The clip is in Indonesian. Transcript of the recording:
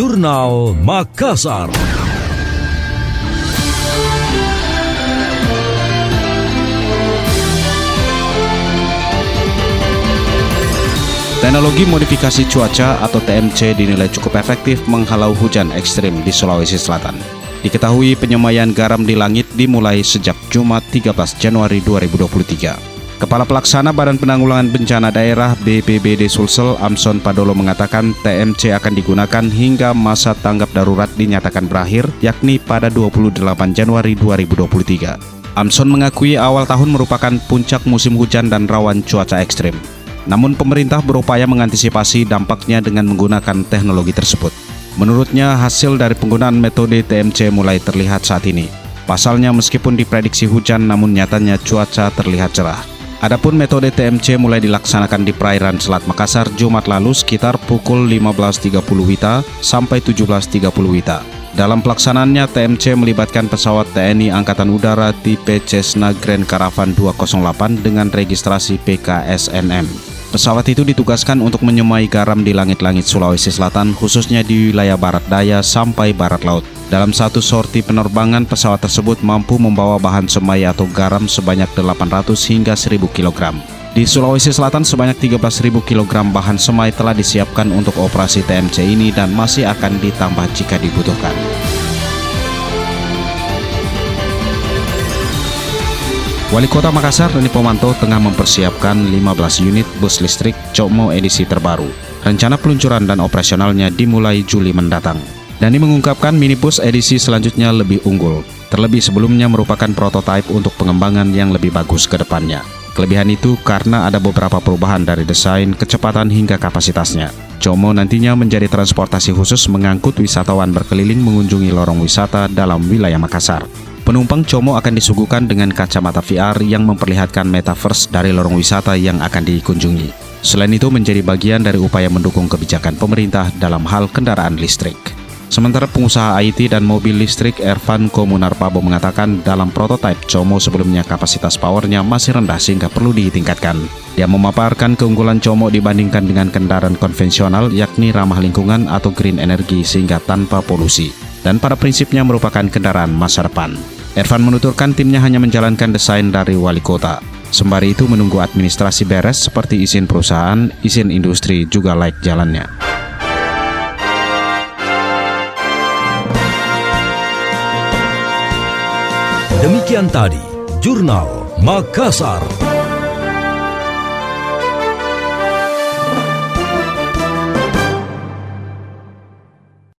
Jurnal Makassar. Teknologi modifikasi cuaca atau TMC dinilai cukup efektif menghalau hujan ekstrim di Sulawesi Selatan. Diketahui penyemayan garam di langit dimulai sejak Jumat 13 Januari 2023. Kepala Pelaksana Badan Penanggulangan Bencana Daerah BPBD Sulsel Amson Padolo mengatakan TMC akan digunakan hingga masa tanggap darurat dinyatakan berakhir yakni pada 28 Januari 2023. Amson mengakui awal tahun merupakan puncak musim hujan dan rawan cuaca ekstrim. Namun pemerintah berupaya mengantisipasi dampaknya dengan menggunakan teknologi tersebut. Menurutnya hasil dari penggunaan metode TMC mulai terlihat saat ini. Pasalnya meskipun diprediksi hujan namun nyatanya cuaca terlihat cerah. Adapun metode TMC mulai dilaksanakan di perairan Selat Makassar Jumat lalu sekitar pukul 15.30 WITA sampai 17.30 WITA. Dalam pelaksanaannya, TMC melibatkan pesawat TNI Angkatan Udara tipe Cessna Grand Caravan 208 dengan registrasi PKSNM. Pesawat itu ditugaskan untuk menyemai garam di langit-langit Sulawesi Selatan, khususnya di wilayah barat daya sampai barat laut. Dalam satu sorti penerbangan, pesawat tersebut mampu membawa bahan semai atau garam sebanyak 800 hingga 1000 kg. Di Sulawesi Selatan sebanyak 13.000 kg bahan semai telah disiapkan untuk operasi TMC ini dan masih akan ditambah jika dibutuhkan. Wali Kota Makassar Reni Pomanto tengah mempersiapkan 15 unit bus listrik Cokmo edisi terbaru. Rencana peluncuran dan operasionalnya dimulai Juli mendatang. Dani mengungkapkan minibus edisi selanjutnya lebih unggul, terlebih sebelumnya merupakan prototipe untuk pengembangan yang lebih bagus ke depannya. Kelebihan itu karena ada beberapa perubahan dari desain, kecepatan hingga kapasitasnya. Como nantinya menjadi transportasi khusus mengangkut wisatawan berkeliling mengunjungi lorong wisata dalam wilayah Makassar. Penumpang Como akan disuguhkan dengan kacamata VR yang memperlihatkan metaverse dari lorong wisata yang akan dikunjungi. Selain itu menjadi bagian dari upaya mendukung kebijakan pemerintah dalam hal kendaraan listrik. Sementara pengusaha IT dan mobil listrik Ervan Komunarpabo mengatakan dalam prototipe Como sebelumnya kapasitas powernya masih rendah sehingga perlu ditingkatkan. Dia memaparkan keunggulan Como dibandingkan dengan kendaraan konvensional yakni ramah lingkungan atau green energy sehingga tanpa polusi. Dan pada prinsipnya merupakan kendaraan masa depan. Ervan menuturkan timnya hanya menjalankan desain dari wali kota. Sembari itu menunggu administrasi beres seperti izin perusahaan, izin industri juga like jalannya. Demikian tadi, Jurnal Makassar.